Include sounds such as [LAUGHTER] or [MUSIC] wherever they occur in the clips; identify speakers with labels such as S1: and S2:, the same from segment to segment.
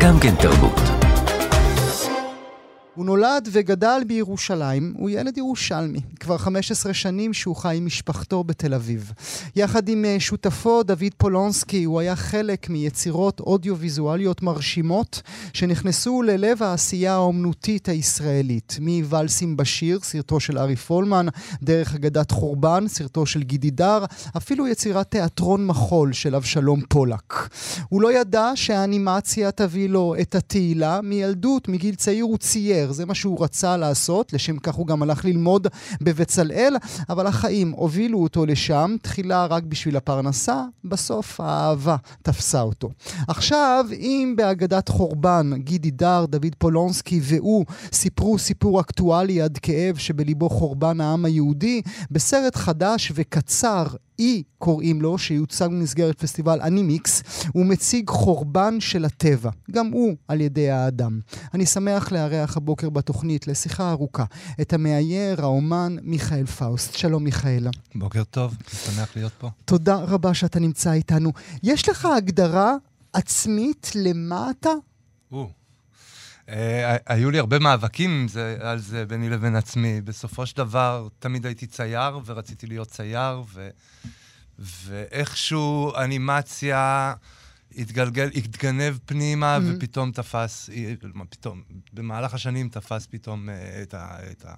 S1: גם כן תרבות.
S2: הוא נולד וגדל בירושלים, הוא ילד ירושלמי. כבר 15 שנים שהוא חי עם משפחתו בתל אביב. יחד עם אה, שותפו דוד פולונסקי, הוא היה חלק מיצירות אודיו-ויזואליות מרשימות שנכנסו ללב העשייה האומנותית הישראלית. מוואלסים בשיר, סרטו של ארי פולמן, דרך אגדת חורבן, סרטו של גידי דר, אפילו יצירת תיאטרון מחול של אבשלום פולק. הוא לא ידע שהאנימציה תביא לו את התהילה. מילדות, מגיל צעיר הוא צייר. זה מה שהוא רצה לעשות, לשם כך הוא גם הלך ללמוד בבצלאל, אבל החיים הובילו אותו לשם, תחילה רק בשביל הפרנסה, בסוף האהבה תפסה אותו. עכשיו, אם באגדת חורבן גידי דר, דוד פולונסקי והוא סיפרו סיפור אקטואלי עד כאב שבליבו חורבן העם היהודי, בסרט חדש וקצר אי קוראים לו, שיוצג במסגרת פסטיבל אנימיקס, הוא מציג חורבן של הטבע, גם הוא על ידי האדם. אני שמח לארח הבוקר בתוכנית לשיחה ארוכה את המאייר, האומן מיכאל פאוסט. שלום מיכאל.
S3: בוקר טוב, שמח להיות פה.
S2: תודה רבה שאתה נמצא איתנו. יש לך הגדרה עצמית למה אתה?
S3: אה, היו לי הרבה מאבקים על זה ביני לבין עצמי. בסופו של דבר, תמיד הייתי צייר, ורציתי להיות צייר, ו... ואיכשהו אנימציה התגלגל, התגנב פנימה, mm-hmm. ופתאום תפס, מה פתאום, במהלך השנים תפס פתאום uh, את, ה, את, ה,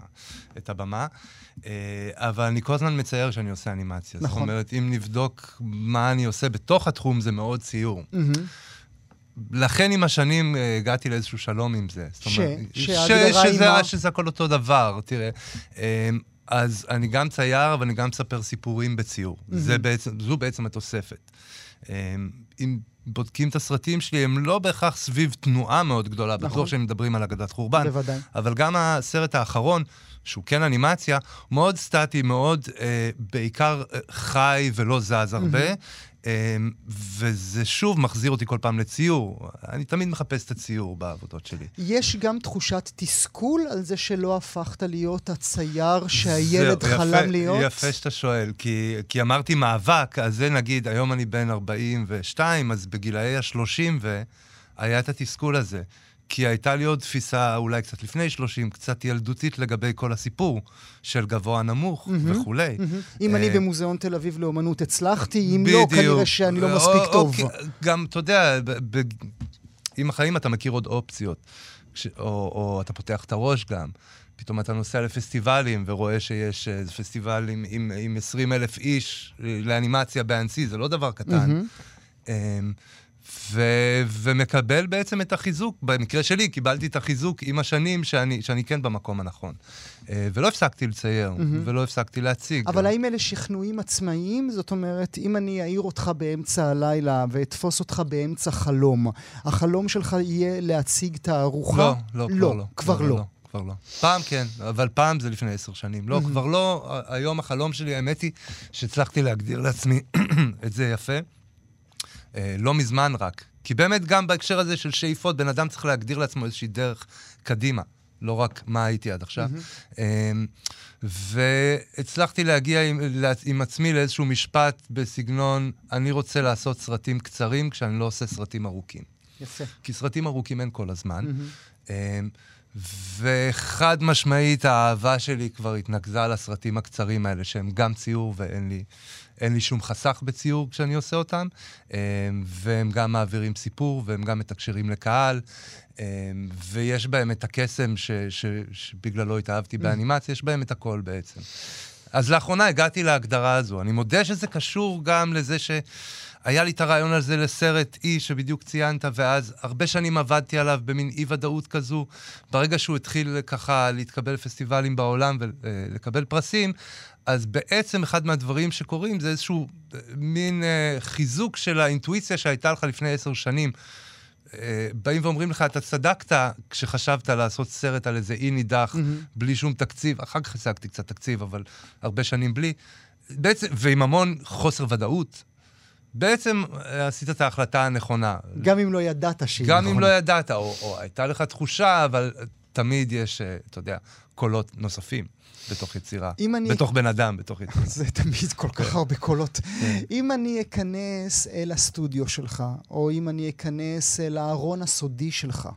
S3: את הבמה. אבל אני כל הזמן מצייר כשאני עושה אנימציה. נכון. זאת אומרת, אם נבדוק מה אני עושה בתוך התחום, זה מאוד ציור. Mm-hmm. לכן עם השנים אה, הגעתי לאיזשהו שלום עם זה.
S2: ש? שההגדרה היא מה?
S3: שזה הכל אותו דבר, תראה. אמ, אז אני גם צייר, אבל אני גם מספר סיפורים בציור. Mm-hmm. זה בעצם, זו בעצם התוספת. אמ, אם בודקים את הסרטים שלי, הם לא בהכרח סביב תנועה מאוד גדולה, נכון. בטוח שהם מדברים על אגדת חורבן.
S2: בוודאי.
S3: אבל גם הסרט האחרון, שהוא כן אנימציה, מאוד סטטי, מאוד אה, בעיקר אה, חי ולא זז הרבה. Mm-hmm. אמ, וזה שוב מחזיר אותי כל פעם לציור. אני תמיד מחפש את הציור בעבודות שלי.
S2: יש גם תחושת תסכול על זה שלא הפכת להיות הצייר שהילד זה, חלם
S3: יפה,
S2: להיות?
S3: יפה שאתה שואל, כי, כי אמרתי מאבק, אז זה נגיד, היום אני בן 42, אז בגילאי ה-30 והיה את התסכול הזה. כי הייתה לי עוד תפיסה, אולי קצת לפני 30, קצת ילדותית לגבי כל הסיפור של גבוה-נמוך mm-hmm, וכולי. Mm-hmm.
S2: אם אני אה, במוזיאון תל אביב לאומנות הצלחתי, אם לא, כנראה שאני לא מספיק טוב.
S3: גם, אתה יודע, עם החיים אתה מכיר עוד אופציות, או אתה פותח את הראש גם. פתאום אתה נוסע לפסטיבלים ורואה שיש אה, פסטיבל עם, עם, עם 20 אלף איש לאנימציה באנסי, זה לא דבר קטן. Mm-hmm. ו- ומקבל בעצם את החיזוק. במקרה שלי, קיבלתי את החיזוק עם השנים שאני, שאני כן במקום הנכון. אה, ולא הפסקתי לצייר, mm-hmm. ולא הפסקתי להציג.
S2: אבל האם אלה שכנועים עצמאיים? זאת אומרת, אם אני אעיר אותך באמצע הלילה ואתפוס אותך באמצע חלום, החלום שלך יהיה להציג תערוכה?
S3: לא, לא, כבר לא. לא. כבר לא. לא. לא. כבר לא. פעם כן, אבל פעם זה לפני עשר שנים. לא. כבר לא. היום החלום שלי, האמת היא שהצלחתי להגדיר לעצמי [CLEARS THROAT] את זה יפה. אה, לא מזמן רק. כי באמת גם בהקשר הזה של שאיפות, בן אדם צריך להגדיר לעצמו איזושהי דרך קדימה, לא רק מה הייתי עד עכשיו. Mm-hmm. והצלחתי להגיע עם, עם עצמי לאיזשהו משפט בסגנון, אני רוצה לעשות סרטים קצרים כשאני לא עושה סרטים ארוכים.
S2: יפה.
S3: כי סרטים ארוכים אין כל הזמן. Mm-hmm. וחד משמעית, האהבה שלי כבר התנקזה לסרטים הקצרים האלה, שהם גם ציור ואין לי, לי שום חסך בציור כשאני עושה אותם, אמ, והם גם מעבירים סיפור והם גם מתקשרים לקהל, אמ, ויש בהם את הקסם ש, ש, שבגללו התאהבתי באנימציה, יש בהם את הכל בעצם. אז לאחרונה הגעתי להגדרה הזו. אני מודה שזה קשור גם לזה ש... היה לי את הרעיון הזה לסרט אי שבדיוק ציינת, ואז הרבה שנים עבדתי עליו במין אי-ודאות כזו. ברגע שהוא התחיל ככה להתקבל לפסטיבלים בעולם ולקבל פרסים, אז בעצם אחד מהדברים שקורים זה איזשהו אה, מין אה, חיזוק של האינטואיציה שהייתה לך לפני עשר שנים. אה, באים ואומרים לך, אתה צדקת כשחשבת לעשות סרט על איזה אי נידח, mm-hmm. בלי שום תקציב, אחר כך השגתי קצת תקציב, אבל הרבה שנים בלי. בעצם, ועם המון חוסר ודאות, בעצם אה, עשית את ההחלטה הנכונה.
S2: גם אם לא ידעת שהיא
S3: נכונה. גם אם לא ידעת, או, או הייתה לך תחושה, אבל תמיד יש, אה, אתה יודע, קולות נוספים בתוך יצירה.
S2: אם אני-
S3: בתוך בן אדם, בתוך יצירה. [LAUGHS]
S2: זה תמיד כל כך הרבה קולות. אם אני אכנס אל הסטודיו שלך, או אם אני אכנס אל הארון הסודי שלך,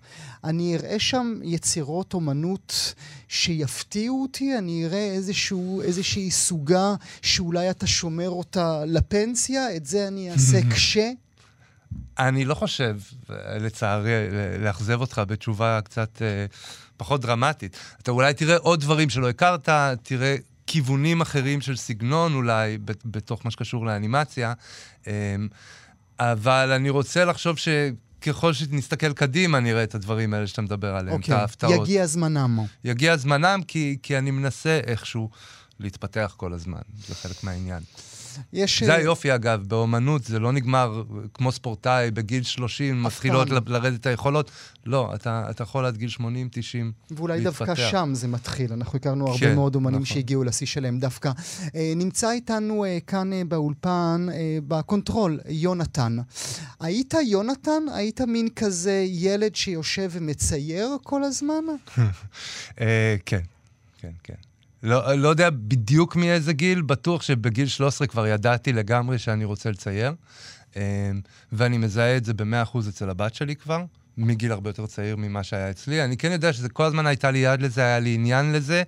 S2: אני אראה שם יצירות אומנות שיפתיעו אותי, אני אראה איזשהו, איזושהי סוגה שאולי אתה שומר אותה לפנסיה, את זה אני אעשה [LAUGHS] כש...
S3: אני לא חושב, לצערי, לאכזב אותך בתשובה קצת אה, פחות דרמטית. אתה אולי תראה עוד דברים שלא הכרת, תראה כיוונים אחרים של סגנון אולי, בתוך מה שקשור לאנימציה, אה, אבל אני רוצה לחשוב שככל שנסתכל קדימה, נראה את הדברים האלה שאתה מדבר עליהם, את ההפתעות.
S2: אוקיי, יגיע זמנם.
S3: יגיע זמנם, כי, כי אני מנסה איכשהו להתפתח כל הזמן. זה חלק מהעניין.
S2: יש...
S3: זה
S2: אה,
S3: היופי, אגב, באומנות זה לא נגמר כמו ספורטאי, בגיל 30 מתחילות לרדת היכולות. לא, אתה, אתה יכול עד גיל 80, 90
S2: ואולי
S3: להתפתח.
S2: דווקא שם זה מתחיל. אנחנו הכרנו הרבה
S3: כן,
S2: מאוד אומנים
S3: נכון.
S2: שהגיעו לשיא שלהם דווקא. אה, נמצא איתנו אה, כאן אה, באולפן, אה, בקונטרול, יונתן. היית יונתן? היית מין כזה ילד שיושב ומצייר כל הזמן? [LAUGHS]
S3: אה, כן, כן, כן. לא, לא יודע בדיוק מאיזה גיל, בטוח שבגיל 13 כבר ידעתי לגמרי שאני רוצה לצייר, אה, ואני מזהה את זה ב-100% אצל הבת שלי כבר, מגיל הרבה יותר צעיר ממה שהיה אצלי. אני כן יודע שזה כל הזמן הייתה לי יד לזה, היה לי עניין לזה,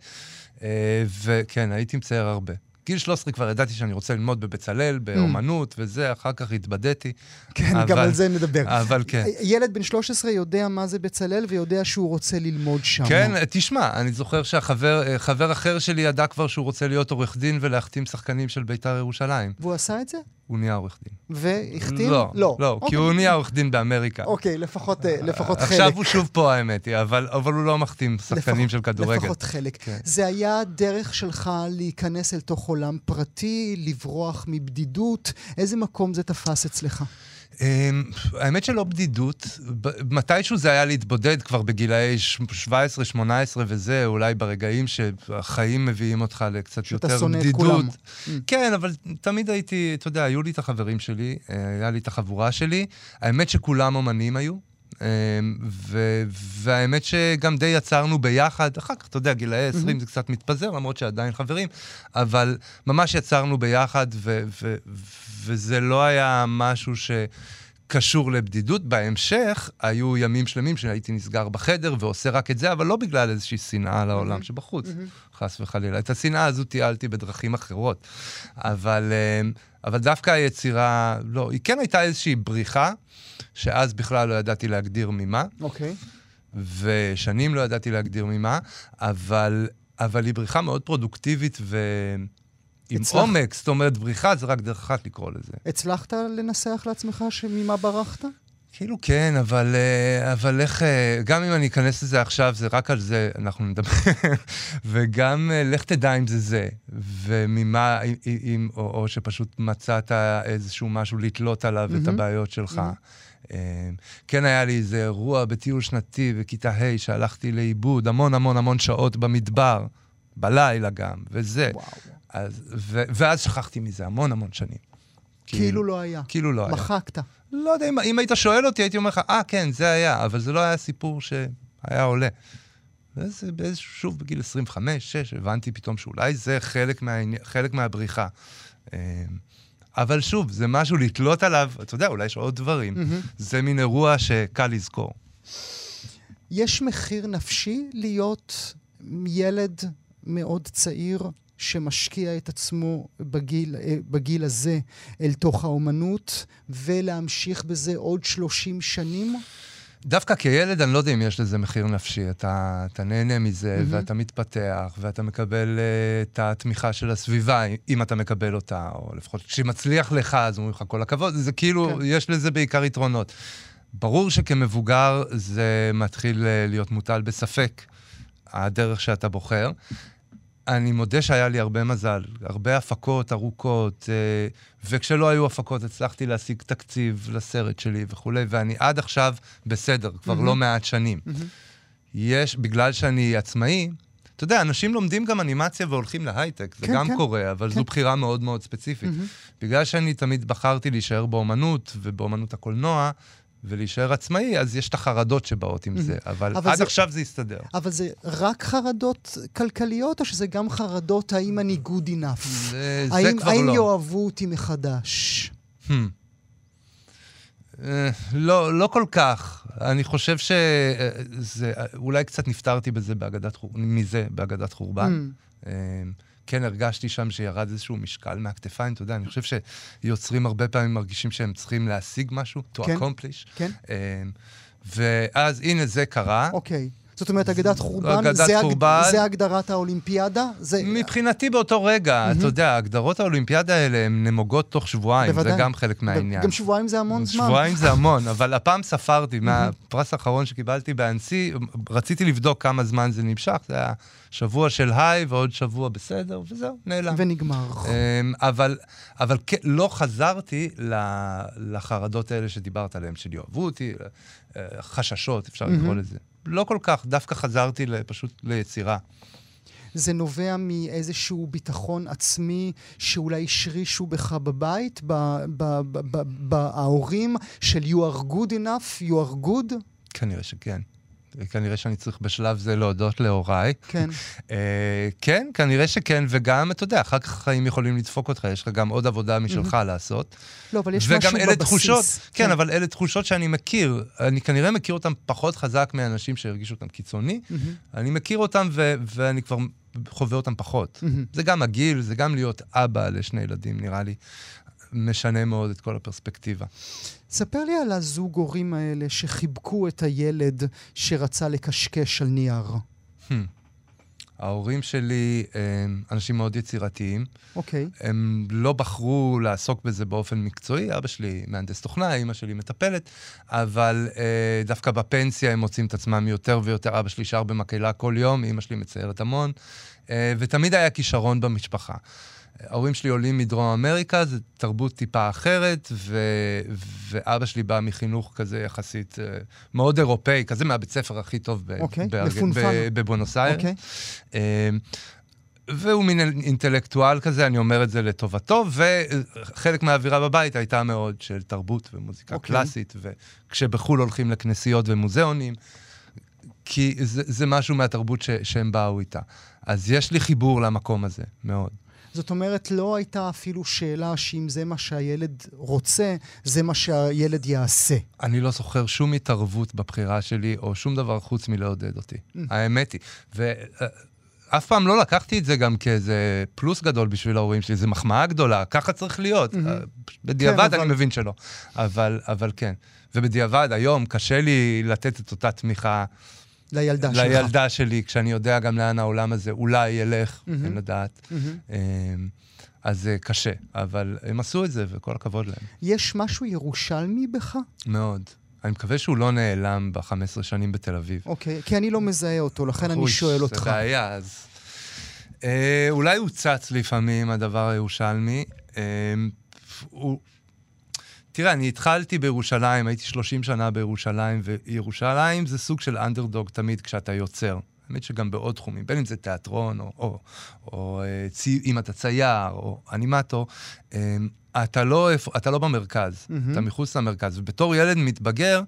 S3: אה, וכן, הייתי מצייר הרבה. גיל 13 כבר ידעתי שאני רוצה ללמוד בבצלאל, באומנות וזה, אחר כך התבדיתי.
S2: כן, גם
S3: אבל-
S2: על זה נדבר.
S3: אבל כן.
S2: ילד בן 13 יודע מה זה בצלאל ויודע שהוא רוצה ללמוד שם.
S3: כן, תשמע, אני זוכר שהחבר חבר אחר שלי ידע כבר שהוא רוצה להיות עורך דין ולהחתים שחקנים של בית"ר ירושלים.
S2: והוא עשה את זה?
S3: הוא נהיה עורך דין.
S2: והחתים?
S3: לא,
S2: לא.
S3: לא,
S2: אוקיי.
S3: כי הוא נהיה עורך דין באמריקה.
S2: אוקיי, לפחות, אה, לפחות חלק.
S3: עכשיו הוא שוב פה, האמת היא, אבל, אבל הוא לא מחתים שחקנים
S2: לפחות-
S3: של כדורגל.
S2: לפחות חלק.
S3: כן.
S2: זה היה דרך שלך להיכנס אל תוך עולם פרטי, לברוח מבדידות? איזה מקום זה תפס אצלך?
S3: אמ, האמת שלא בדידות, מתישהו זה היה להתבודד כבר בגילאי ש- 17, 18 וזה, אולי ברגעים שהחיים מביאים אותך לקצת
S2: שאתה
S3: יותר
S2: שונא את
S3: בדידות.
S2: כולם. Mm.
S3: כן, אבל תמיד הייתי, אתה יודע, היו לי את החברים שלי, אה, היה לי את החבורה שלי. האמת שכולם אומנים היו. אמ, ו- והאמת שגם די יצרנו ביחד, אחר כך, אתה יודע, גילאי 20 זה קצת מתפזר, למרות שעדיין חברים, אבל ממש יצרנו ביחד, ו- ו- וזה לא היה משהו שקשור לבדידות. בהמשך, היו ימים שלמים שהייתי נסגר בחדר ועושה רק את זה, אבל לא בגלל איזושהי שנאה לעולם שבחוץ, חס וחלילה. את השנאה הזו טיילתי בדרכים אחרות. אבל, אמ, אבל דווקא היצירה, לא, היא כן הייתה איזושהי בריחה, שאז בכלל לא ידעתי להגדיר ממה.
S2: אוקיי.
S3: ושנים לא ידעתי להגדיר ממה, אבל, אבל היא בריחה מאוד פרודוקטיבית ועם
S2: הצלחת.
S3: עומק, זאת אומרת, בריחה זה רק דרך אחת לקרוא לזה.
S2: הצלחת לנסח לעצמך שממה ברחת?
S3: כאילו כן, אבל, אה, אבל איך, אה, גם אם אני אכנס לזה עכשיו, זה רק על זה אנחנו נדבר, [LAUGHS] וגם אה, לך תדע אם זה זה, וממה, אם- או, או שפשוט מצאת איזשהו משהו לתלות עליו את
S2: מהמם.
S3: הבעיות שלך. אה, כן היה לי איזה אירוע בטיול שנתי בכיתה ה' שהלכתי לאיבוד המון המון המון שעות במדבר, בלילה גם, וזה.
S2: וואו.
S3: אז, ו, ואז שכחתי מזה המון המון שנים.
S2: כאילו לא היה.
S3: כאילו לא היה.
S2: מחקת.
S3: לא יודע, אם, אם היית שואל אותי, הייתי אומר לך, אה, כן, זה היה, אבל זה לא היה סיפור שהיה עולה. וזה באיזשהו, שוב, בגיל 25, 6, הבנתי פתאום שאולי זה חלק, מהעני... חלק מהבריחה. אה, אבל שוב, זה משהו לתלות עליו, אתה יודע, אולי יש עוד דברים.
S2: מהמם.
S3: זה מין אירוע שקל לזכור.
S2: יש מחיר נפשי להיות ילד מאוד צעיר שמשקיע את עצמו בגיל, אה, בגיל הזה אל תוך האומנות ולהמשיך בזה עוד 30 שנים?
S3: דווקא כילד, אני לא יודע אם יש לזה מחיר נפשי. אתה, אתה נהנה מזה,
S2: מהמם.
S3: ואתה מתפתח, ואתה מקבל uh, את התמיכה של הסביבה, אם אתה מקבל אותה, או לפחות כשמצליח לך, אז אומרים לך כל הכבוד. זה כאילו.
S2: כן.
S3: יש לזה בעיקר יתרונות. ברור שכמבוגר זה מתחיל uh, להיות מוטל בספק, הדרך שאתה בוחר. אני מודה שהיה לי הרבה מזל, הרבה הפקות ארוכות, אה, וכשלא היו הפקות הצלחתי להשיג תקציב לסרט שלי וכולי, ואני עד עכשיו בסדר, כבר
S2: מהמם.
S3: לא מעט שנים. יש, בגלל שאני עצמאי, אתה יודע, אנשים לומדים גם אנימציה והולכים להייטק, זה
S2: כן,
S3: גם
S2: כן.
S3: קורה, אבל
S2: כן.
S3: זו בחירה מאוד מאוד ספציפית.
S2: מהמם.
S3: בגלל שאני תמיד בחרתי להישאר באומנות, ובאומנות הקולנוע, ולהישאר עצמאי, אז יש את החרדות שבאות עם זה, אבל,
S2: אבל
S3: עד
S2: זה-
S3: עכשיו זה הסתדר.
S2: אבל זה רק חרדות כלכליות, או שזה גם חרדות האם אני good enough?
S3: זה, זה
S2: האם,
S3: כבר
S2: האם
S3: לא.
S2: יאהבו אותי מחדש?
S3: Hmm. אה, לא, לא כל כך. אני חושב שזה, אולי קצת נפטרתי בזה באגדת, מזה באגדת חורבן.
S2: Mm.
S3: אה, כן, הרגשתי שם שירד איזשהו משקל מהכתפיים, אתה יודע, אני חושב שיוצרים הרבה פעמים מרגישים שהם צריכים להשיג משהו, to
S2: כן.
S3: accomplish.
S2: כן?
S3: אה, ואז הנה זה קרה.
S2: אוקיי. זאת אומרת, אגדת חורבן,
S3: אגדת
S2: זה,
S3: חורבן.
S2: זה הגדרת האולימפיאדה? זה...
S3: מבחינתי באותו רגע, אתה יודע, הגדרות האולימפיאדה האלה הן נמוגות תוך שבועיים, זה
S2: בוודאי.
S3: גם חלק מהעניין.
S2: גם שבועיים זה המון זמן.
S3: שבועיים זה [LAUGHS] המון, אבל הפעם ספרתי, מהפרס האחרון שקיבלתי באנסי, רציתי לבדוק כמה זמן זה נמשך, זה היה שבוע של היי ועוד שבוע בסדר, וזהו, נעלם.
S2: ונגמר.
S3: אמ, אבל, אבל לא חזרתי לחרדות האלה שדיברת עליהן, של יאהבו אותי, אה, חששות, אפשר לקרוא לזה. לא כל כך, דווקא חזרתי פשוט ליצירה.
S2: זה נובע מאיזשהו ביטחון עצמי שאולי השרישו בך בבית, בהורים של you are good enough, you are good?
S3: כנראה שכן. כנראה שאני צריך בשלב זה להודות להוריי.
S2: כן. [LAUGHS]
S3: אה, כן, כנראה שכן, וגם, אתה יודע, אחר כך החיים יכולים לדפוק אותך, יש לך גם עוד עבודה משלך לעשות.
S2: לא, אבל יש
S3: וגם
S2: משהו
S3: אלה
S2: בבסיס.
S3: תחושות, כן, אבל אלה תחושות שאני מכיר. אני כנראה מכיר אותן פחות חזק מאנשים שהרגישו אותן קיצוני. אני מכיר אותן ו- ואני כבר חווה אותן פחות. זה גם הגיל, זה גם להיות אבא לשני ילדים, נראה לי. משנה מאוד את כל הפרספקטיבה.
S2: ספר לי על הזוג הורים האלה שחיבקו את הילד שרצה לקשקש על נייר.
S3: ההורים שלי הם אנשים מאוד יצירתיים.
S2: אוקיי.
S3: הם לא בחרו לעסוק בזה באופן מקצועי, אבא שלי מהנדס תוכנה, אימא שלי מטפלת, אבל אה, דווקא בפנסיה הם מוצאים את עצמם יותר ויותר. אבא שלי שר במקהלה כל יום, אימא שלי מציירת המון, אה, ותמיד היה כישרון במשפחה. ההורים שלי עולים מדרום אמריקה, זו תרבות טיפה אחרת, ו... ואבא שלי בא מחינוך כזה יחסית אה, מאוד אירופאי, כזה מהבית ספר הכי טוב ב...
S2: אוקיי,
S3: בארג-. ב- בבואנוס איירס.
S2: אוקיי.
S3: אה, והוא מין אינטלקטואל כזה, אני אומר את זה לטובתו, וחלק מהאווירה בבית הייתה מאוד של תרבות ומוזיקה
S2: אוקיי.
S3: קלאסית, וכשבחו"ל הולכים לכנסיות ומוזיאונים, כי זה, זה משהו מהתרבות ש, שהם באו איתה. אז יש לי חיבור למקום הזה, מאוד.
S2: זאת אומרת, לא הייתה אפילו שאלה שאם זה מה שהילד רוצה, זה מה שהילד יעשה.
S3: אני לא זוכר שום התערבות בבחירה שלי, או שום דבר חוץ מלעודד אותי. האמת היא. ואף פעם לא לקחתי את זה גם כאיזה פלוס גדול בשביל ההורים שלי, זו מחמאה גדולה, ככה צריך להיות. בדיעבד
S2: כן,
S3: אני
S2: אבל-
S3: מבין שלא, אבל, אבל כן. ובדיעבד, היום קשה לי לתת את אותה תמיכה
S2: לילדה שלך.
S3: לילדה שלי, כשאני יודע גם לאן העולם הזה אולי ילך, אין לדעת. אמ, אז זה קשה, אבל הם עשו את זה, וכל הכבוד להם.
S2: יש משהו ירושלמי בך?
S3: מאוד. אני מקווה שהוא לא נעלם ב-15 שנים בתל אביב.
S2: אוקיי, כי אני לא מזהה אותו, לכן אני שואל
S3: זה
S2: אותך.
S3: בעיה, אז... אה, אולי הוא צץ לפעמים, הדבר הירושלמי. אה, הוא... תראה, אני התחלתי בירושלים, הייתי 30 שנה בירושלים, וירושלים זה סוג של אנדרדוג תמיד כשאתה יוצר. האמת שגם בעוד תחומים, בין אם זה תיאטרון, או, או, או אה, צי, אם אתה צייר, או אנימטור, אה, אתה לא, אתה לא במרכז,
S2: מהמם.
S3: אתה מחוץ למרכז. ובתור ילד מתבגר,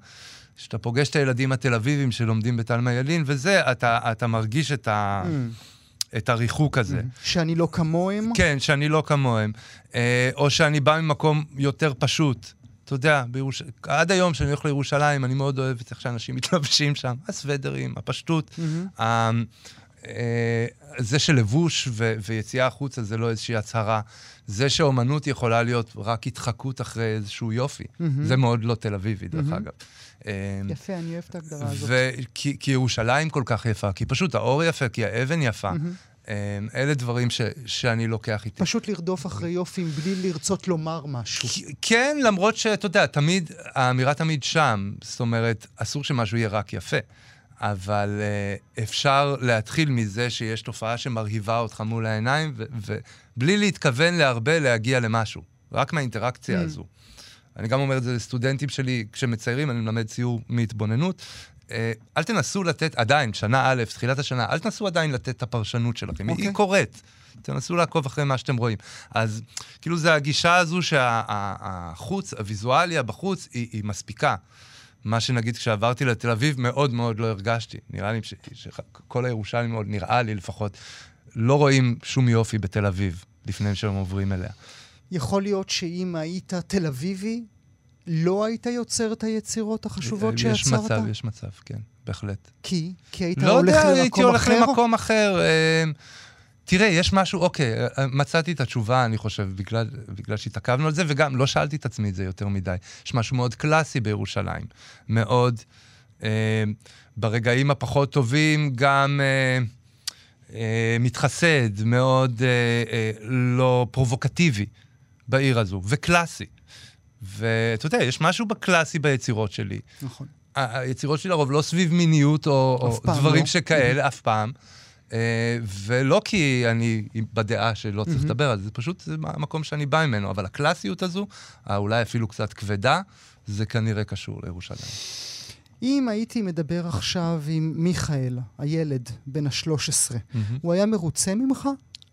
S3: כשאתה פוגש את הילדים התל אביבים שלומדים בתלמה ילין, וזה, אתה, אתה מרגיש את, ה,
S2: Mm,
S3: את הריחוק הזה.
S2: שאני לא כמוהם?
S3: כן, שאני לא כמוהם. אה, או שאני בא ממקום יותר פשוט. אתה יודע, בירוש... עד היום כשאני הולך לירושלים, אני מאוד אוהב את איך שאנשים [LAUGHS] מתלבשים שם. הסוודרים, הפשטות.
S2: מהמם.
S3: ה... אה, זה שלבוש ו- ויציאה החוצה זה לא איזושהי הצהרה. זה שאומנות יכולה להיות רק התחקות אחרי איזשהו יופי.
S2: מהמם.
S3: זה מאוד לא תל אביבי, דרך
S2: מהמם.
S3: אגב. אה,
S2: יפה, אני אוהב את ההגדרה הזאת.
S3: כי ירושלים כל כך יפה, כי פשוט האור יפה, כי האבן יפה.
S2: מהמם.
S3: אה, אלה דברים ש, שאני לוקח איתי.
S2: פשוט לרדוף אחרי יופי בלי לרצות לומר משהו.
S3: כן, למרות שאתה יודע, תמיד, האמירה תמיד שם. זאת אומרת, אסור שמשהו יהיה רק יפה. אבל uh, אפשר להתחיל מזה שיש תופעה שמרהיבה אותך מול העיניים, ובלי להתכוון להרבה להגיע למשהו. רק מהאינטראקציה
S2: Mm.
S3: הזו. אני גם אומר את זה לסטודנטים שלי, כשמציירים, אני מלמד ציור מהתבוננות. אה, אל תנסו לתת, עדיין, שנה א', תחילת השנה, אל תנסו עדיין לתת את הפרשנות שלכם.
S2: אוקיי.
S3: היא קורית. תנסו לעקוב אחרי מה שאתם רואים. אז כאילו זה הגישה הזו שהחוץ, הוויזואליה בחוץ, היא, היא מספיקה. מה שנגיד כשעברתי לתל אביב מאוד מאוד לא הרגשתי. נראה לי שכל הירושלים עוד נראה לי לפחות, לא רואים שום יופי בתל אביב לפני שהם עוברים אליה.
S2: יכול להיות שאם היית תל אביבי, לא היית יוצר את היצירות החשובות שיצרת?
S3: יש מצב, יש מצב, כן, בהחלט.
S2: כי? כי היית לא הולך יודע, למקום אחר? לא יודע, הייתי הולך
S3: למקום אחר. אה, תראה, יש משהו, אוקיי, מצאתי את התשובה, אני חושב, בגלל, בגלל שהתעכבנו על זה, וגם לא שאלתי את עצמי את זה יותר מדי. יש משהו מאוד קלאסי בירושלים. מאוד, אה, ברגעים הפחות טובים, גם אה, אה, מתחסד, מאוד אה, אה, לא פרובוקטיבי בעיר הזו, וקלאסי. ואתה יודע, יש משהו בקלאסי ביצירות שלי.
S2: נכון.
S3: היצירות שלי לרוב לא סביב מיניות או, או דברים לא. שכאלה, אף פעם. אה, ולא כי אני בדעה שלא צריך לדבר על זה, פשוט זה המקום שאני בא ממנו. אבל הקלאסיות הזו, אולי אפילו קצת כבדה, זה כנראה קשור לירושלים.
S2: אם הייתי מדבר עכשיו עם מיכאל, הילד בן ה-13, mm-hmm. הוא היה מרוצה ממך?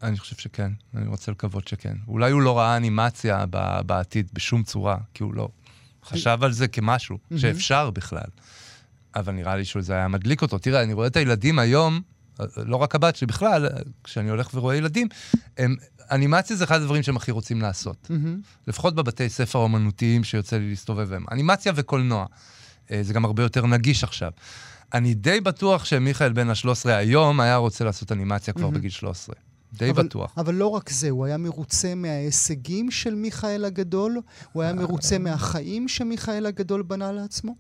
S3: אני חושב שכן, אני רוצה לקוות שכן. אולי הוא לא ראה אנימציה בעתיד בשום צורה, כי הוא לא חשב על זה כמשהו. שאפשר בכלל. אבל נראה לי שזה היה מדליק אותו. תראה, אני רואה את הילדים היום, לא רק הבת שלי, בכלל, כשאני הולך ורואה ילדים, הם, אנימציה זה אחד הדברים שהם הכי רוצים לעשות. לפחות בבתי ספר האומנותיים שיוצא לי להסתובב בהם. אנימציה וקולנוע. אה, זה גם הרבה יותר נגיש עכשיו. אני די בטוח שמיכאל בן ה-13 היום היה רוצה לעשות אנימציה כבר. בגיל 13. די
S2: אבל,
S3: בטוח.
S2: אבל לא רק זה, הוא היה מרוצה מההישגים של מיכאל הגדול? הוא היה מרוצה מהחיים שמיכאל הגדול בנה לעצמו?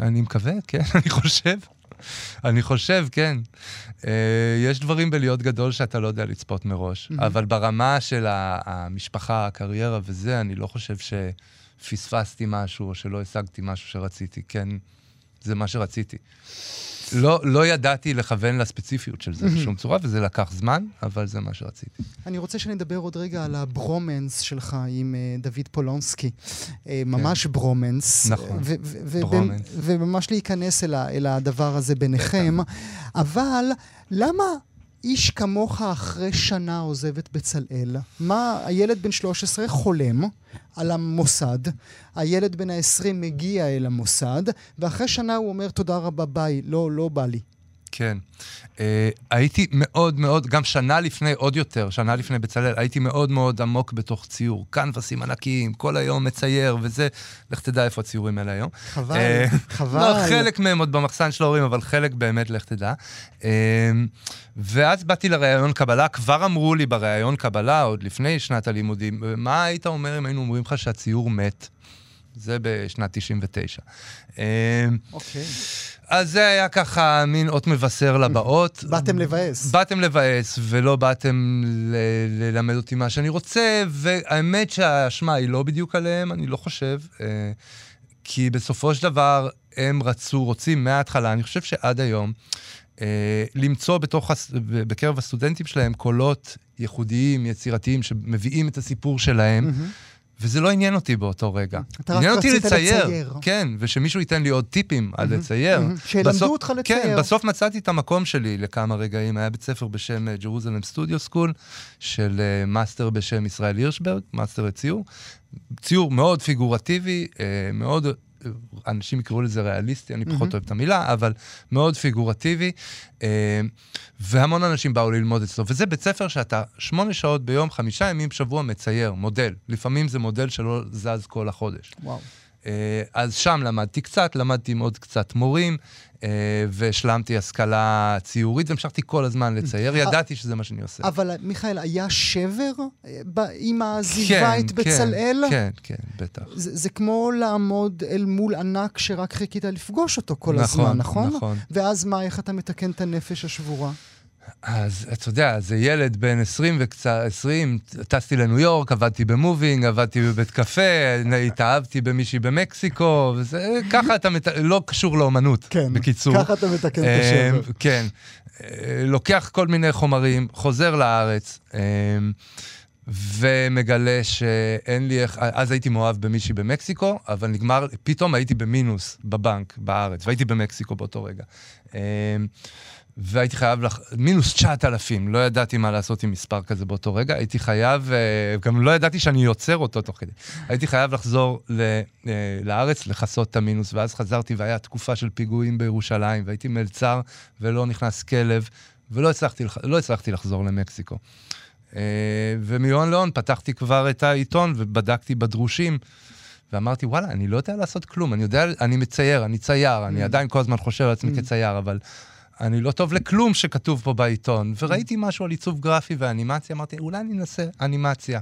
S3: אני מקווה, כן, [LAUGHS] אני חושב. אני חושב, כן. Uh, יש דברים בלהיות גדול שאתה לא יודע לצפות מראש, mm-hmm. אבל ברמה של המשפחה, הקריירה וזה, אני לא חושב שפספסתי משהו או שלא השגתי משהו שרציתי. כן, זה מה שרציתי. לא, לא ידעתי לכוון לספציפיות של זה בשום צורה, וזה לקח זמן, אבל זה מה שרציתי.
S2: אני רוצה שנדבר עוד רגע על הברומנס שלך עם uh, דוד פולונסקי. Uh, ממש כן. ברומנס.
S3: נכון, ברומנס.
S2: וממש להיכנס אל, אל הדבר הזה ביניכם. אבל למה איש כמוך אחרי שנה עוזב את בצלאל? מה, הילד בן 13 חולם על המוסד, הילד בן ה-20 מגיע אל המוסד, ואחרי שנה הוא אומר, תודה רבה, ביי, לא, לא בא לי.
S3: כן. Uh, הייתי מאוד מאוד, גם שנה לפני, עוד יותר, שנה לפני בצלאל, הייתי מאוד מאוד עמוק בתוך ציור. קנבסים ענקיים, כל היום מצייר, וזה, לך תדע איפה הציורים האלה היום.
S2: חבל, uh, חבל. לא,
S3: חלק מהם עוד במחסן של ההורים, אבל חלק באמת, לך תדע. Uh, ואז באתי לראיון קבלה, כבר אמרו לי בראיון קבלה, עוד לפני שנת הלימודים, מה היית אומר אם היינו אומרים לך שהציור מת? זה בשנת 99.
S2: אוקיי.
S3: אז זה היה ככה מין אות מבשר לבאות.
S2: באתם לבאס.
S3: באתם לבאס, ולא באתם ל- ללמד אותי מה שאני רוצה, והאמת שהאשמה היא לא בדיוק עליהם, אני לא חושב. אה, כי בסופו של דבר הם רצו, רוצים מההתחלה, אני חושב שעד היום, אה, למצוא בתוך, בקרב הסטודנטים שלהם קולות ייחודיים, יצירתיים, שמביאים את הסיפור שלהם. Mm-hmm. וזה לא עניין אותי באותו רגע.
S2: אתה רק רצית לצייר.
S3: לצייר. כן, ושמישהו ייתן לי עוד טיפים על לצייר.
S2: שילמדו אותך לצייר.
S3: כן, בסוף מצאתי את המקום שלי לכמה רגעים. היה בית ספר בשם Jerusalem Studio School, של אה, מאסטר בשם ישראל הירשברג, מאסטר לציור. ציור מאוד פיגורטיבי, אה, מאוד אנשים יקראו לזה ריאליסטי, אני פחות אמ-המ. אוהב את המילה, אבל מאוד פיגורטיבי, אה, והמון אנשים באו ללמוד אצלו. וזה בית ספר שאתה שמונה שעות ביום, חמישה ימים בשבוע מצייר, מודל. לפעמים זה מודל שלא זז כל החודש.
S2: וואו.
S3: אה, אז שם למדתי קצת, למדתי עם עוד קצת מורים, אה, והשלמתי השכלה ציורית, והמשכתי כל הזמן לצייר, ידעתי שזה מה שאני עושה.
S2: אבל מיכאל, היה שבר עם העזיבה כן, את כן, בצלאל?
S3: כן, כן, בטח.
S2: זה, כמו לעמוד אל מול ענק שרק חיכית לפגוש אותו כל נכון, הזמן, נכון? נכון. ואז מה, איך אתה מתקן את הנפש השבורה?
S3: אז אתה יודע, זה ילד בן 20 וקצת, 20, טסתי לניו יורק, עבדתי במובינג, עבדתי בבית קפה, התאהבתי במישהי במקסיקו, וזה, ככה אתה, מת... לא קשור לאומנות,
S2: כן,
S3: בקיצור.
S2: ככה אתה מתקן את השבר.
S3: אמ, כן, אה, לוקח כל מיני חומרים, חוזר לארץ, אמ, ומגלה שאין לי איך, אז הייתי מאוהב במישהי במקסיקו, אבל נגמר, פתאום הייתי במינוס בבנק בארץ, והייתי במקסיקו באותו רגע. והייתי חייב, לח... מינוס 9,000, לא ידעתי מה לעשות עם מספר כזה באותו רגע, הייתי חייב, אה, גם לא ידעתי שאני יוצר אותו תוך כדי. הייתי חייב לחזור ל... אה, לארץ, לכסות את המינוס, ואז חזרתי והיה תקופה של פיגועים בירושלים, והייתי מלצר ולא נכנס כלב, ולא הצלחתי, לא הצלחתי לחזור למקסיקו. אה, ומהון להון פתחתי כבר את העיתון ובדקתי בדרושים. ואמרתי, וואלה, אני לא יודע לעשות כלום, אני יודע, אני מצייר, אני צייר, אני mm. עדיין כל הזמן חושב על עצמי mm. כצייר, אבל אני לא טוב לכלום שכתוב פה בעיתון. וראיתי משהו על עיצוב גרפי ואנימציה, אמרתי, אולי אני אנסה אנימציה.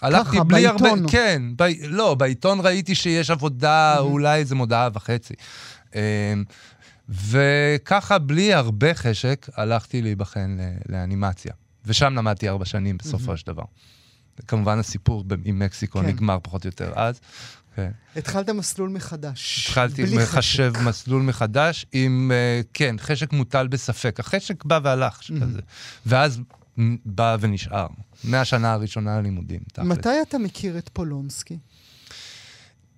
S2: הלכתי בלי בעיתון. הרבה...
S3: כן, ב... לא, בעיתון ראיתי שיש עבודה, mm-hmm. אולי איזה מודעה וחצי. אמ, וככה, בלי הרבה חשק, הלכתי להיבחן לאנימציה. ושם למדתי ארבע שנים בסופו mm-hmm. של דבר. כמובן הסיפור עם מקסיקו כן. נגמר פחות או יותר אז.
S2: כן. התחלת מסלול מחדש.
S3: התחלתי לחשב מסלול מחדש עם, uh, כן, חשק מוטל בספק. החשק בא והלך, mm-hmm. כזה. ואז בא ונשאר. מהשנה הראשונה ללימודים,
S2: תכל'ס. מתי אתה מכיר את פולונסקי?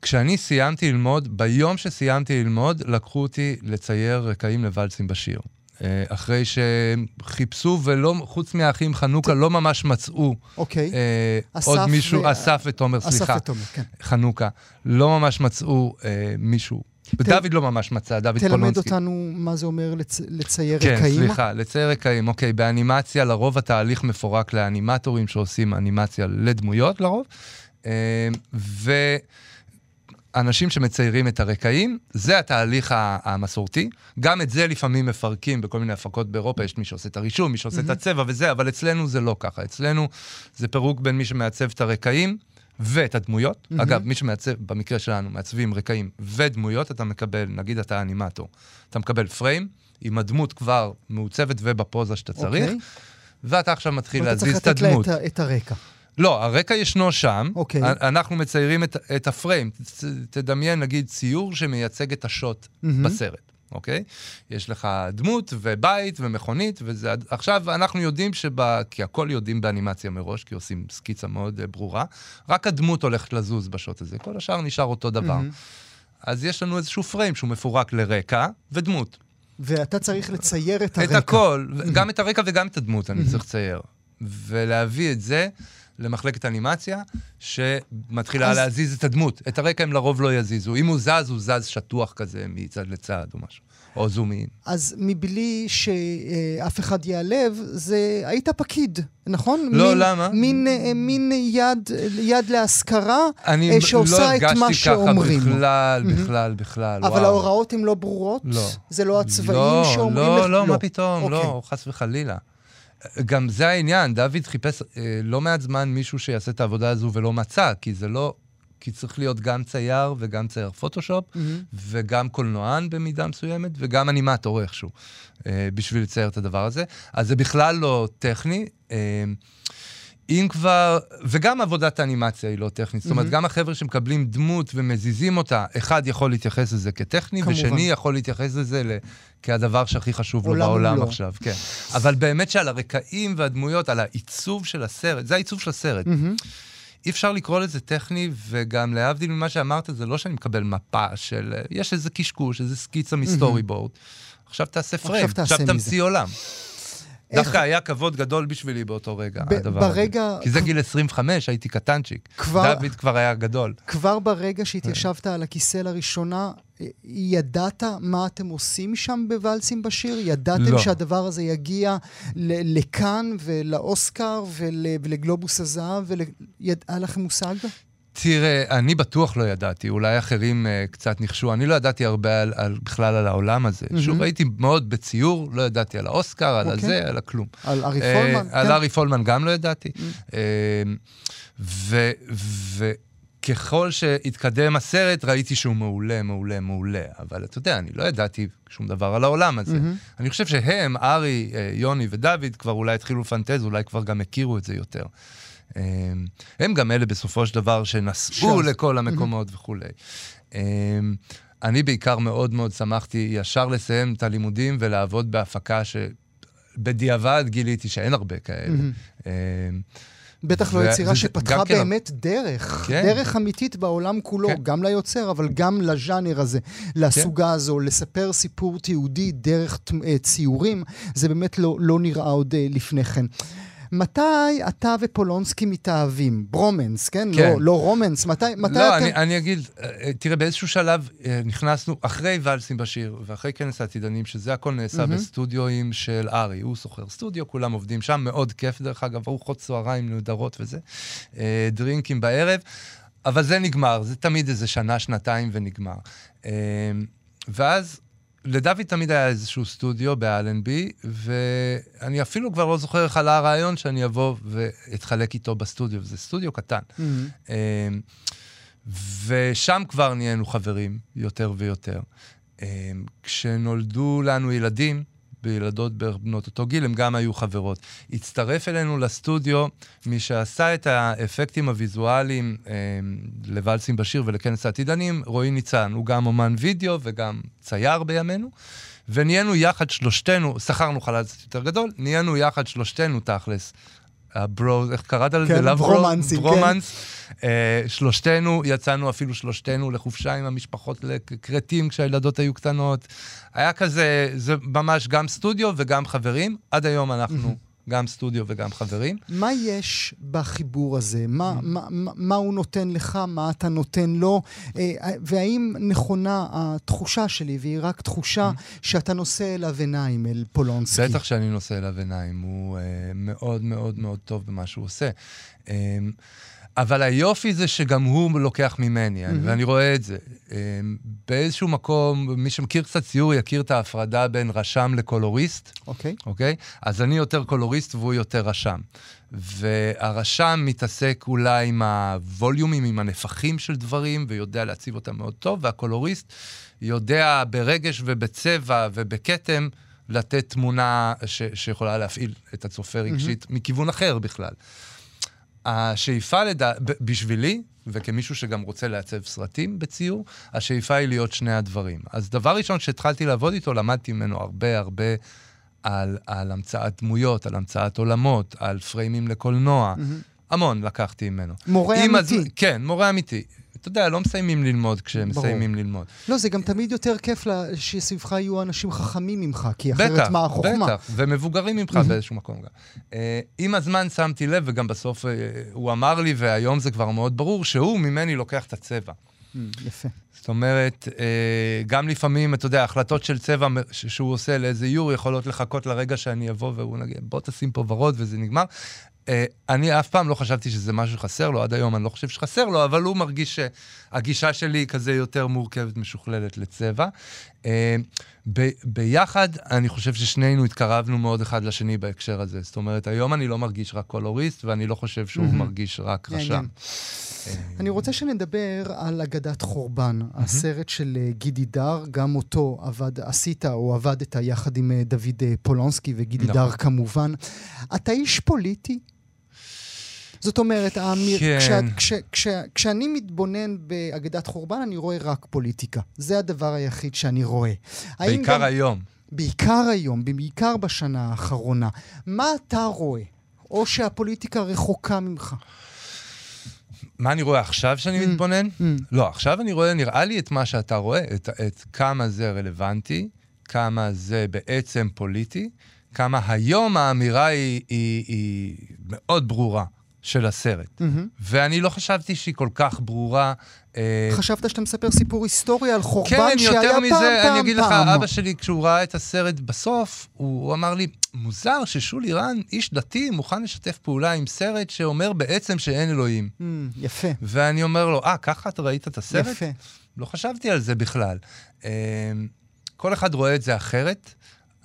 S3: כשאני סיימתי ללמוד, ביום שסיימתי ללמוד, לקחו אותי לצייר רקעים לוואלסים בשיר. אה, אחרי שחיפשו ולא, חוץ מהאחים חנוכה, לא ממש מצאו
S2: אוקיי.
S3: אה, עוד מישהו, ו... אסף ותומר, סליחה.
S2: אסף ותומר, כן.
S3: חנוכה. לא ממש מצאו אה, מישהו. ת... דוד לא ממש מצא, דוד
S2: תלמד פולונסקי. תלמד אותנו מה זה אומר לצ... לצייר
S3: כן,
S2: רקעים.
S3: כן, סליחה, לצייר רקעים. אוקיי, באנימציה לרוב התהליך מפורק לאנימטורים שעושים אנימציה לדמויות לרוב. אה, ו... אנשים שמציירים את הרקעים, זה התהליך המסורתי. גם את זה לפעמים מפרקים בכל מיני הפקות באירופה, יש מי שעושה את הרישום, מי שעושה mm-hmm. את הצבע וזה, אבל אצלנו זה לא ככה. אצלנו זה פירוק בין מי שמעצב את הרקעים ואת הדמויות. Mm-hmm. אגב, מי שמעצב, במקרה שלנו, מעצבים רקעים ודמויות, אתה מקבל, נגיד אתה אנימטור, אתה מקבל פריים עם הדמות כבר מעוצבת ובפוזה שאתה צריך, okay. אוקיי. ואתה עכשיו מתחיל להזיז את הדמות.
S2: ואתה צריך לתת לה את הרקע.
S3: לא, הרקע ישנו שם.
S2: אוקיי.
S3: אנחנו מציירים את, את הפריים. תדמיין, נגיד, ציור שמייצג את השוט mm-hmm. בסרט. אוקיי? יש לך דמות ובית ומכונית, וזה... עכשיו, אנחנו יודעים שב... כי הכל יודעים באנימציה מראש, כי עושים סקיצה מאוד uh, ברורה, רק הדמות הולכת לזוז בשוט הזה, כל השאר נשאר אותו דבר. Mm-hmm. אז יש לנו איזשהו פריים שהוא מפורק לרקע ודמות.
S2: ואתה צריך לצייר את הרקע.
S3: את הכל, mm-hmm. גם את הרקע וגם את הדמות אני mm-hmm. צריך לצייר. ולהביא את זה למחלקת אנימציה, שמתחילה אז... להזיז את הדמות. את הרקע הם לרוב לא יזיזו. אם הוא זז, הוא זז שטוח כזה מצד לצד או משהו. או זומין.
S2: אז מבלי שאף אחד ייעלב, זה... היית פקיד, נכון?
S3: לא, מין, למה?
S2: מין, אה, מין יד, יד להשכרה אני אה, שעושה לא את מה שאומרים.
S3: אני לא הרגשתי ככה בכלל, בכלל, בכלל.
S2: אבל וואו. ההוראות הן לא ברורות?
S3: לא.
S2: זה לא הצבעים
S3: לא,
S2: שאומרים
S3: לא, לך? לא, לא, מה פתאום, אוקיי. לא, חס וחלילה. גם זה העניין, דוד חיפש אה, לא מעט זמן מישהו שיעשה את העבודה הזו ולא מצא, כי זה לא... כי צריך להיות גם צייר וגם צייר פוטושופ, mm-hmm. וגם קולנוען במידה מסוימת, וגם אנימטור איכשהו, אה, בשביל לצייר את הדבר הזה. אז זה בכלל לא טכני. אה, אם כבר, וגם עבודת האנימציה היא לא טכנית. Mm-hmm. זאת אומרת, גם החבר'ה שמקבלים דמות ומזיזים אותה, אחד יכול להתייחס לזה כטכני, כמובן. ושני יכול להתייחס לזה ל... כהדבר שהכי חשוב לו בעולם לא. עכשיו. כן. אבל באמת שעל הרקעים והדמויות, על העיצוב של הסרט, זה העיצוב של הסרט. Mm-hmm. אי אפשר לקרוא לזה טכני, וגם להבדיל ממה שאמרת, זה לא שאני מקבל מפה של... יש איזה קשקוש, איזה סקיצה מסטורי בורד. עכשיו תעשה פריים, עכשיו תמציא עולם. דווקא היה כבוד גדול בשבילי באותו רגע, הדבר
S2: ברגע...
S3: הזה. כי זה גיל 25, הייתי קטנצ'יק. כבר... דוד כבר היה גדול.
S2: כבר ברגע שהתיישבת על הכיסא לראשונה, ידעת מה אתם עושים שם בוואלסים בשיר? ידעתם לא. שהדבר הזה יגיע לכאן ולאוסקר ולגלובוס הזהב? היה לכם מושג?
S3: תראה, אני בטוח לא ידעתי, אולי אחרים uh, קצת ניחשו. אני לא ידעתי הרבה על, על, בכלל על העולם הזה. Mm-hmm. שוב, הייתי מאוד בציור, לא ידעתי על האוסקר, על okay. אוקיי. הזה, על הכלום.
S2: על ארי uh, פולמן?
S3: על כן. ארי פולמן גם לא ידעתי. Mm-hmm. Uh, וככל שהתקדם הסרט, ראיתי שהוא מעולה, מעולה, מעולה. אבל אתה יודע, אני לא ידעתי שום דבר על העולם הזה. Mm-hmm. אני חושב שהם, ארי, יוני ודוד, כבר אולי התחילו לפנטז, אולי כבר גם הכירו את זה יותר. אמ, הם גם אלה בסופו של דבר שנסעו לכל המקומות וכולי. אמ, אני בעיקר מאוד מאוד שמחתי ישר לסיים את הלימודים ולעבוד בהפקה שבדיעבד גיליתי שאין הרבה כאלה. אמ,
S2: בטח לא יצירה שפתחה כן... באמת דרך, כן. דרך אמיתית בעולם כולו, כן. גם ליוצר, אבל גם לז'אנר הזה, לסוגה כן. הזו, לספר סיפור תיעודי דרך אה, ציורים, זה באמת לא, לא נראה עוד אה, לפני כן. מתי אתה ופולונסקי מתאהבים? ברומנס, כן? כן. לא, לא רומנס. מתי, מתי
S3: לא, אתם... אני, אני אגיד, אה, תראה, באיזשהו שלב אה, נכנסנו, אחרי ואלסים בשיר ואחרי כנס העתידנים, שזה הכל נעשה mm-hmm. בסטודיואים של ארי. הוא שוכר סטודיו, כולם עובדים שם, מאוד כיף דרך אגב, ארוחות צהריים נהדרות וזה, אה, דרינקים בערב. אבל זה נגמר, זה תמיד איזה שנה, שנתיים ונגמר. ואז לדוד תמיד היה איזשהו סטודיו באלנבי, ואני אפילו כבר לא זוכר איך עלה הרעיון שאני אבוא ואתחלק איתו בסטודיו, זה סטודיו קטן. Mm-hmm. אמ, ושם כבר נהיינו חברים יותר ויותר. אמ, כשנולדו לנו ילדים, וילדות בנות אותו גיל, הם גם היו חברות. הצטרף אלינו לסטודיו מי שעשה את האפקטים הוויזואליים אה, לוואלסים בשיר ולכנס העתידנים, רועי ניצן. הוא גם אומן וידאו וגם צייר בימינו. ונהיינו יחד שלושתנו, שכרנו חלל קצת יותר גדול, נהיינו יחד שלושתנו תכלס הברו, איך קראת לזה?
S2: כן, ברומנסים,
S3: כן. ברומנס. אה, שלושתנו, יצאנו אפילו שלושתנו לחופשה עם המשפחות לכרתים כשהילדות היו קטנות. היה כזה, זה ממש גם סטודיו וגם חברים. עד היום אנחנו גם סטודיו וגם חברים.
S2: מה יש בחיבור הזה? מה, mm. מה, מה, מה הוא נותן לך, מה אתה נותן לו? אה, והאם נכונה התחושה שלי, והיא רק תחושה, mm. שאתה נושא אליו עיניים, אל פולונסקי?
S3: בטח שאני נושא אליו עיניים. הוא uh, מאוד מאוד מאוד טוב במה שהוא עושה. Uh, אבל היופי זה שגם הוא לוקח ממני, mm-hmm. ואני רואה את זה. אמ, באיזשהו מקום, מי שמכיר קצת ציור יכיר את ההפרדה בין רשם לקולוריסט.
S2: אוקיי. Okay.
S3: אוקיי? Okay? אז אני יותר קולוריסט והוא יותר רשם. והרשם מתעסק אולי עם הווליומים, עם הנפחים של דברים, ויודע להציב אותם מאוד טוב, והקולוריסט יודע ברגש ובצבע ובכתם לתת תמונה ש- שיכולה להפעיל את הצופה רגשית mm-hmm. מכיוון אחר בכלל. השאיפה לדע... בשבילי, וכמישהו שגם רוצה לעצב סרטים בציור, השאיפה היא להיות שני הדברים. אז דבר ראשון, כשהתחלתי לעבוד איתו, למדתי ממנו הרבה הרבה על, על המצאת דמויות, על המצאת עולמות, על פריימים לקולנוע. Mm-hmm. המון לקחתי ממנו.
S2: מורה אמיתי. הז...
S3: כן, מורה אמיתי. אתה יודע, לא מסיימים ללמוד כשהם מסיימים ללמוד.
S2: לא, זה גם תמיד יותר כיף לה, שסביבך יהיו אנשים חכמים ממך, כי אחרת בטח, מה החוכמה?
S3: בטח, ומבוגרים ממך באיזשהו מקום גם. Uh, עם הזמן שמתי לב, וגם בסוף uh, הוא אמר לי, והיום זה כבר מאוד ברור, שהוא ממני לוקח את הצבע.
S2: יפה.
S3: זאת אומרת, uh, גם לפעמים, אתה יודע, החלטות של צבע שהוא עושה לאיזה איור יכולות לחכות לרגע שאני אבוא והוא נגיד, בוא תשים פה ורוד וזה נגמר. Uh, אני אף פעם לא חשבתי שזה משהו שחסר לו, עד היום אני לא חושב שחסר לו, אבל הוא מרגיש שהגישה שלי היא כזה יותר מורכבת, משוכללת לצבע. Uh, ב- ביחד, אני חושב ששנינו התקרבנו מאוד אחד לשני בהקשר הזה. זאת אומרת, היום אני לא מרגיש רק קולוריסט, ואני לא חושב שהוא מרגיש רק רשם.
S2: Uh, אני רוצה שנדבר על אגדת חורבן, הסרט של גידי דר, גם אותו עבד, עשית או עבדת יחד עם דוד פולונסקי וגידי דר נכון. כמובן. אתה איש פוליטי? זאת אומרת, האמיר, כן. כשה, כש, כש, כשאני מתבונן באגדת חורבן, אני רואה רק פוליטיקה. זה הדבר היחיד שאני רואה.
S3: בעיקר גם, היום.
S2: בעיקר היום, בעיקר בשנה האחרונה. מה אתה רואה? או שהפוליטיקה רחוקה ממך?
S3: מה אני רואה עכשיו שאני mm, מתבונן? Mm. לא, עכשיו אני רואה, נראה לי את מה שאתה רואה, את, את כמה זה רלוונטי, כמה זה בעצם פוליטי, כמה היום האמירה היא, היא, היא מאוד ברורה. של הסרט. Mm-hmm. ואני לא חשבתי שהיא כל כך ברורה.
S2: אה, חשבת שאתה מספר סיפור היסטורי על חורבן כן, שהיה פעם,
S3: מזה,
S2: פעם, פעם,
S3: פעם. אני אגיד
S2: לך,
S3: אבא שלי, כשהוא ראה את הסרט בסוף, הוא, הוא אמר לי, מוזר ששולי רן, איש דתי, מוכן לשתף פעולה עם סרט שאומר בעצם שאין אלוהים.
S2: Mm, יפה.
S3: ואני אומר לו, אה, ככה אתה ראית את הסרט?
S2: יפה.
S3: לא חשבתי על זה בכלל. אה, כל אחד רואה את זה אחרת.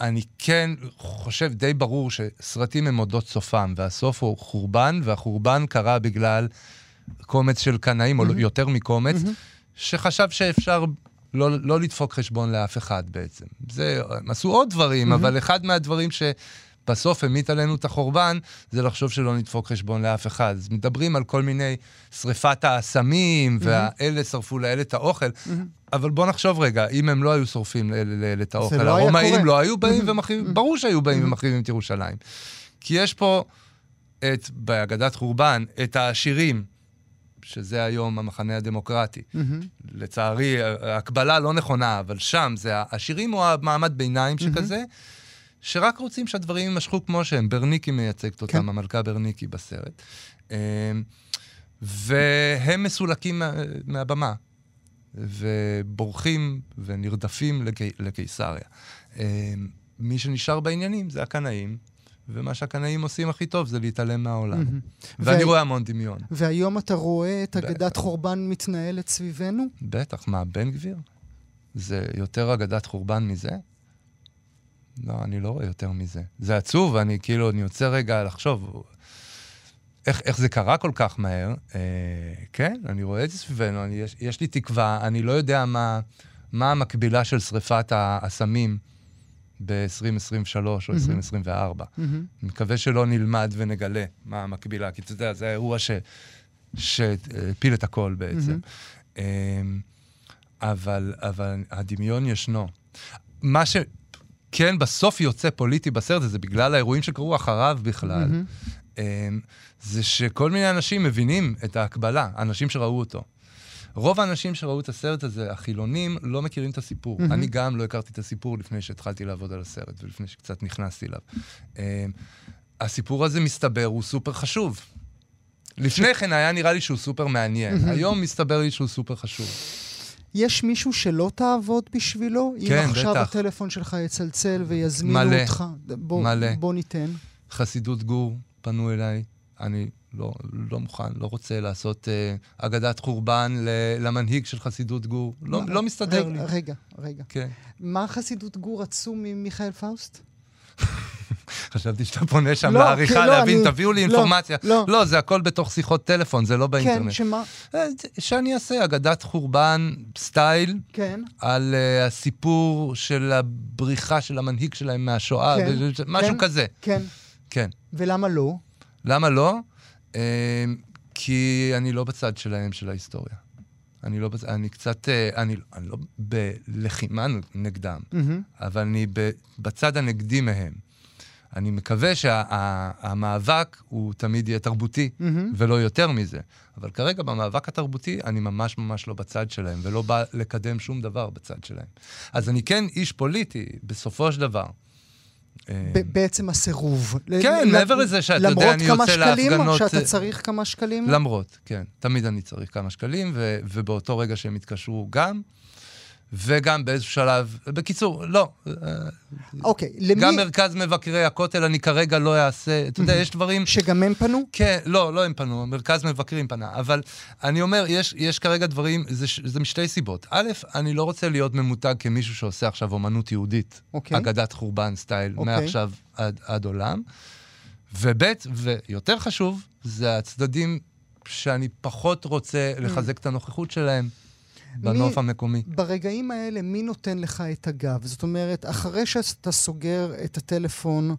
S3: אני כן חושב די ברור שסרטים הם אודות סופם, והסוף הוא חורבן, והחורבן קרה בגלל קומץ של קנאים, mm-hmm. או יותר מקומץ, mm-hmm. שחשב שאפשר לא, לא לדפוק חשבון לאף אחד בעצם. זה, הם עשו עוד דברים, mm-hmm. אבל אחד מהדברים ש... בסוף המיט עלינו את החורבן, זה לחשוב שלא נדפוק חשבון לאף אחד. אז מדברים על כל מיני שריפת האסמים, mm-hmm. והאלה שרפו לאלה את האוכל, mm-hmm. אבל בוא נחשוב רגע, אם הם לא היו שורפים לאלה את האוכל, לא הרומאים לא היו באים mm-hmm. ומחריבים, ברור שהיו באים mm-hmm. ומחריבים את ירושלים. כי יש פה את, באגדת חורבן, את העשירים, שזה היום המחנה הדמוקרטי.
S2: מהמם.
S3: לצערי, ההקבלה לא נכונה, אבל שם זה העשירים או המעמד ביניים שכזה, שרק רוצים שהדברים יימשכו כמו שהם. ברניקי מייצגת אותם,
S2: כן.
S3: המלכה ברניקי בסרט. אה, והם מסולקים מה, מהבמה, ובורחים ונרדפים לקי, לקיסריה. אה, מי שנשאר בעניינים זה הקנאים, ומה שהקנאים עושים הכי טוב זה להתעלם מהעולם.
S2: מהמם.
S3: ואני
S2: וה-
S3: רואה המון דמיון.
S2: והיום אתה רואה את אגדת
S3: בטח.
S2: חורבן מתנהלת סביבנו?
S3: בטח, מה, בן גביר? זה יותר אגדת חורבן מזה? לא, אני לא רואה יותר מזה. זה עצוב, אני כאילו, אני יוצא רגע לחשוב, איך, איך זה קרה כל כך מהר. אה, כן, אני רואה את זה סביבנו, אני, יש, יש לי תקווה, אני לא יודע מה, מה המקבילה של שריפת האסמים ב-2023 או 2024.
S2: מהמם.
S3: אני מקווה שלא נלמד ונגלה מה המקבילה, כי אתה יודע, זה האירוע ש- שהפיל את הכל בעצם. אמ, אבל, אבל הדמיון ישנו. מה שכן בסוף יוצא פוליטי בסרט הזה, בגלל האירועים שקרו אחריו בכלל. אמ, זה שכל מיני אנשים מבינים את ההקבלה, אנשים שראו אותו. רוב האנשים שראו את הסרט הזה, החילונים, לא מכירים את הסיפור.
S2: מהמם.
S3: אני גם לא הכרתי את הסיפור לפני שהתחלתי לעבוד על הסרט ולפני שקצת נכנסתי אליו. אמ, הסיפור הזה, מסתבר, הוא סופר חשוב. לפני כן היה נראה לי שהוא סופר מעניין. היום מסתבר לי שהוא סופר חשוב.
S2: יש מישהו שלא תעבוד בשבילו?
S3: כן,
S2: אם עכשיו
S3: בטח.
S2: הטלפון שלך יצלצל ויזמינו
S3: מלא.
S2: אותך, בוא,
S3: מלא.
S2: בוא ניתן.
S3: חסידות גור פנו אליי, אני לא, לא מוכן, לא רוצה לעשות אה, אגדת חורבן ל- למנהיג של חסידות גור. לא, לא מסתדר
S2: רגע,
S3: לי.
S2: רגע, רגע.
S3: כן.
S2: מה חסידות גור רצו ממיכאל פאוסט? [LAUGHS]
S3: חשבתי שאתה פונה שם
S2: לא,
S3: לעריכה,
S2: כן, לא,
S3: להבין,
S2: אני-
S3: תביאו לי
S2: לא,
S3: אינפורמציה.
S2: לא.
S3: לא, זה הכל בתוך שיחות טלפון, זה לא
S2: כן,
S3: באינטרנט.
S2: שמה?
S3: אה, שאני אעשה אגדת חורבן סטייל.
S2: כן.
S3: על אה, הסיפור של הבריחה של המנהיג שלהם מהשואה,
S2: כן,
S3: ו- משהו
S2: כן.
S3: כזה.
S2: כן.
S3: כן.
S2: ולמה לא?
S3: למה לא? Uh, כי אני לא בצד שלהם של ההיסטוריה. אני לא אני קצת, אני, אני לא בלחימה נגדם,
S2: מהמם.
S3: אבל אני בצד הנגדי מהם. אני מקווה שהמאבק הוא תמיד יהיה תרבותי,
S2: מהמם.
S3: ולא יותר מזה. אבל כרגע במאבק התרבותי אני ממש ממש לא בצד שלהם, ולא בא לקדם שום דבר בצד שלהם. אז אני כן איש פוליטי, בסופו של דבר. אה,
S2: בעצם הסירוב.
S3: כן, מעבר לזה שאתה יודע, אני
S2: למרות
S3: יוצא
S2: כמה שקלים,
S3: להפגנות,
S2: שאתה
S3: אה,
S2: צריך כמה שקלים?
S3: למרות, כן. תמיד אני צריך כמה שקלים, ובאותו רגע שהם יתקשרו גם, וגם באיזשהו שלב, בקיצור, לא.
S2: אוקיי, למי...
S3: גם מרכז מבקרי הכותל אני כרגע לא אעשה, אתה יודע, יש דברים...
S2: שגם הם פנו?
S3: כן, לא, לא הם פנו, מרכז מבקרים פנה. אבל אני אומר, יש, יש כרגע דברים, זה, זה משתי סיבות. א', אני לא רוצה להיות ממותג כמישהו שעושה עכשיו אומנות יהודית.
S2: אוקיי.
S3: אגדת חורבן סטייל,
S2: אוקיי.
S3: מעכשיו עד, עד עולם. וב', ויותר חשוב, זה הצדדים שאני פחות רוצה לחזק את הנוכחות שלהם בנוף המקומי.
S2: ברגעים האלה, מי נותן לך את הגב? זאת אומרת, אחרי שאתה סוגר את הטלפון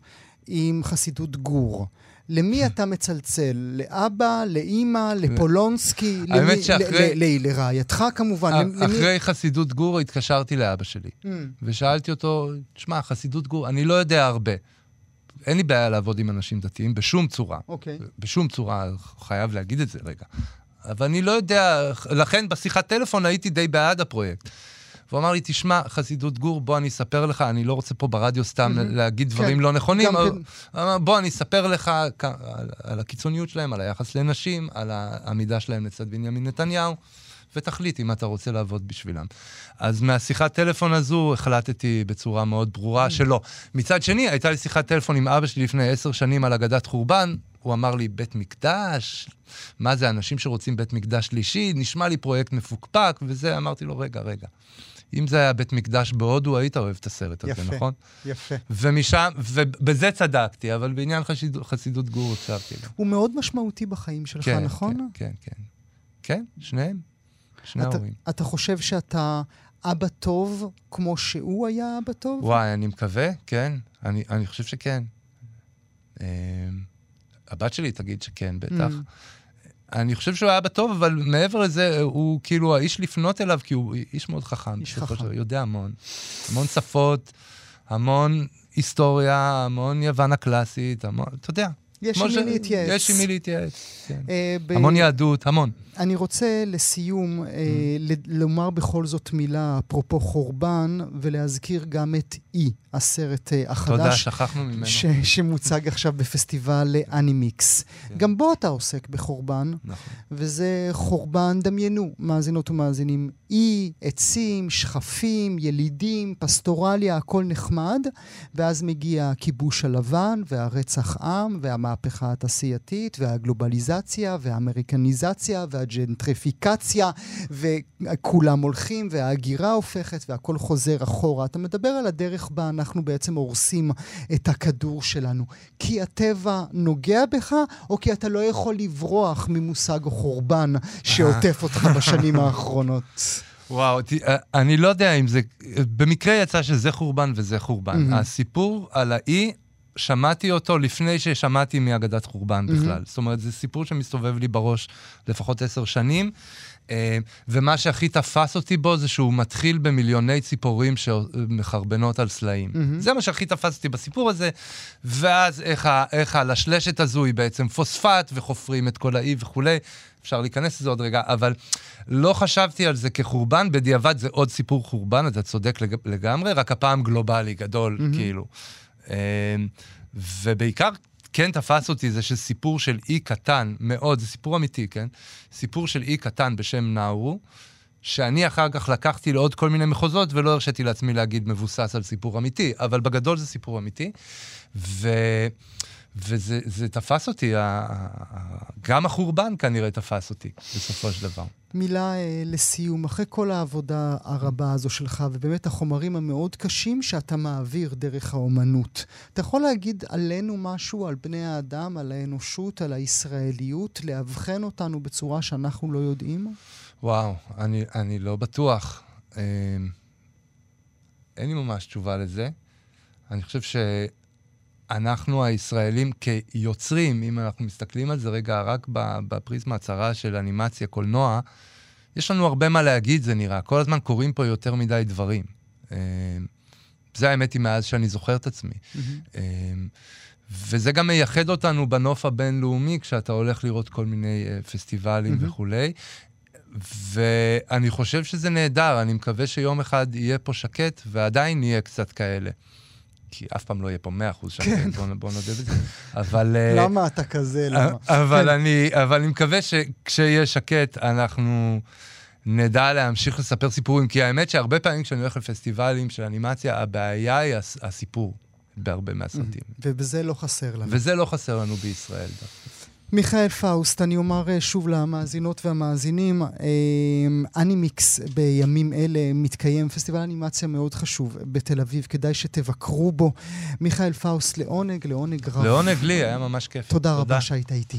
S2: עם חסידות גור, למי [LAUGHS] אתה מצלצל? לאבא, לאימא, לפולונסקי?
S3: האמת
S2: למי-
S3: שאחרי-
S2: ל- ל- לרעייתך כמובן. למי-
S3: אחרי חסידות גור התקשרתי לאבא שלי.
S2: Mm,
S3: ושאלתי אותו, תשמע, חסידות גור, אני לא יודע הרבה. אין לי בעיה לעבוד עם אנשים דתיים בשום צורה.
S2: אוקיי.
S3: בשום צורה, חייב להגיד את זה רגע. אבל אני לא יודע, לכן בשיחת טלפון הייתי די בעד הפרויקט. והוא אמר לי, תשמע, חסידות גור, בוא אני אספר לך, אני לא רוצה פה ברדיו סתם
S2: מהמם.
S3: להגיד דברים
S2: כן,
S3: לא נכונים, אבל-
S2: כן.
S3: בוא אני אספר לך על, על הקיצוניות שלהם, על היחס לנשים, על העמידה שלהם לצד בנימין נתניהו, ותחליט אם אתה רוצה לעבוד בשבילם. אז מהשיחת טלפון הזו החלטתי בצורה מאוד ברורה שלא. מצד שני, הייתה לי שיחת טלפון עם אבא שלי לפני עשר שנים על אגדת חורבן, הוא אמר לי, בית מקדש? מה זה, אנשים שרוצים בית מקדש שלישי? נשמע לי פרויקט מפוקפק, וזה, אמרתי לו, רגע, רגע. אם זה היה בית מקדש בהודו, היית אוהב את הסרט הזה,
S2: יפה.
S3: נכון?
S2: יפה.
S3: ומשם, ובזה צדקתי, אבל בעניין חסידות, חסידות גור הקשבתי לו.
S2: הוא מאוד משמעותי בחיים שלך, נכון?
S3: כן, כן, כן. כן, שניהם. שני
S2: אתה-
S3: ההורים.
S2: אתה חושב שאתה אבא טוב כמו שהוא היה אבא טוב?
S3: וואי, אני מקווה, כן. אני, אני חושב שכן. אה, הבת שלי תגיד שכן, בטח.
S2: Mm.
S3: אני חושב שהוא היה אבא טוב, אבל מעבר לזה, הוא כאילו האיש לפנות אליו, כי הוא איש מאוד חכם.
S2: איש חכם.
S3: יודע המון. המון שפות, המון היסטוריה, המון יוון הקלאסית, המון, אתה יודע,
S2: יש עם מי להתייעץ.
S3: יש עם מי להתייעץ, כן. אה, ב... המון יהדות, המון.
S2: אני רוצה לסיום mm. לומר בכל זאת מילה, אפרופו חורבן, ולהזכיר גם את אי, הסרט אה, החדש.
S3: תודה, שכחנו ממנו.
S2: ש- שמוצג עכשיו בפסטיבל אנימיקס. כן. גם בו אתה עוסק בחורבן, נכון. וזה חורבן, דמיינו, מאזינות ומאזינים, אי, עצים, שכפים, ילידים, פסטורליה, הכל נחמד, ואז מגיע הכיבוש הלבן, והרצח עם, והמהפכה התעשייתית, והגלובליזציה, והאמריקניזציה, וה... והג'נטריפיקציה, וכולם הולכים, וההגירה הופכת, והכל חוזר אחורה. אתה מדבר על הדרך בה אנחנו בעצם הורסים את הכדור שלנו. כי הטבע נוגע בך, או כי אתה לא יכול לברוח ממושג חורבן שעוטף אותך בשנים האחרונות?
S3: וואו, אה, אני לא יודע אם זה... במקרה יצא שזה חורבן וזה חורבן. Mm-hmm. הסיפור על האי שמעתי אותו לפני ששמעתי מאגדת חורבן בכלל. Mm-hmm. זאת אומרת, זה סיפור שמסתובב לי בראש לפחות עשר שנים, אה, ומה שהכי תפס אותי בו זה שהוא מתחיל במיליוני ציפורים שמחרבנות על סלעים. Mm-hmm. זה מה שהכי תפס אותי בסיפור הזה, ואז איך, איך הלשלשת הזו היא בעצם פוספט, וחופרים את כל האי וכולי. אפשר להיכנס לזה עוד רגע, אבל לא חשבתי על זה כחורבן, בדיעבד זה עוד סיפור חורבן, אתה צודק לגמרי, רק הפעם גלובלי, גדול, mm-hmm. כאילו. אמ, ובעיקר כן תפס אותי זה שסיפור של אי קטן מאוד, זה סיפור אמיתי, כן? סיפור של אי קטן בשם נאורו, שאני אחר כך לקחתי לעוד כל מיני מחוזות ולא הרשיתי לעצמי להגיד מבוסס על סיפור אמיתי, אבל בגדול זה סיפור אמיתי. ו... וזה תפס אותי, גם החורבן כנראה תפס אותי בסופו של דבר.
S2: מילה אה, לסיום, אחרי כל העבודה הרבה הזו שלך, ובאמת החומרים המאוד קשים שאתה מעביר דרך האומנות, אתה יכול להגיד עלינו משהו, על בני האדם, על האנושות, על הישראליות, לאבחן אותנו בצורה שאנחנו לא יודעים?
S3: וואו, אני, אני לא בטוח. אה, אין לי ממש תשובה לזה. אני חושב ש... אנחנו הישראלים כיוצרים, אם אנחנו מסתכלים על זה רגע רק בפריזמה הצרה של אנימציה, קולנוע, יש לנו הרבה מה להגיד, זה נראה. כל הזמן קורים פה יותר מדי דברים. אה, זה האמת היא מאז שאני זוכר את עצמי. Mm-hmm. וזה גם מייחד אותנו בנוף הבינלאומי, כשאתה הולך לראות כל מיני אה, פסטיבלים mm-hmm. וכולי. ואני חושב שזה נהדר, אני מקווה שיום אחד יהיה פה שקט, ועדיין נהיה קצת כאלה. כי אף פעם לא יהיה פה 100% שם, כן. בוא, בוא נודה בזה. אבל...
S2: אה, למה אתה כזה? למה?
S3: אבל, כן. אני, אבל אני מקווה שכשיהיה שקט, אנחנו נדע להמשיך לספר סיפורים, כי האמת שהרבה פעמים כשאני הולך לפסטיבלים של אנימציה, הבעיה היא הסיפור בהרבה מהסרטים.
S2: ובזה לא חסר לנו.
S3: וזה לא חסר לנו בישראל דווקא.
S2: מיכאל פאוסט, אני אומר אה, שוב למאזינות והמאזינים, אה, אנימיקס בימים אלה מתקיים פסטיבל אנימציה מאוד חשוב בתל אביב, כדאי שתבקרו בו. מיכאל פאוסט, לעונג, לעונג רב.
S3: לעונג לי, היה ממש כיף.
S2: תודה, תודה. רבה שהיית איתי.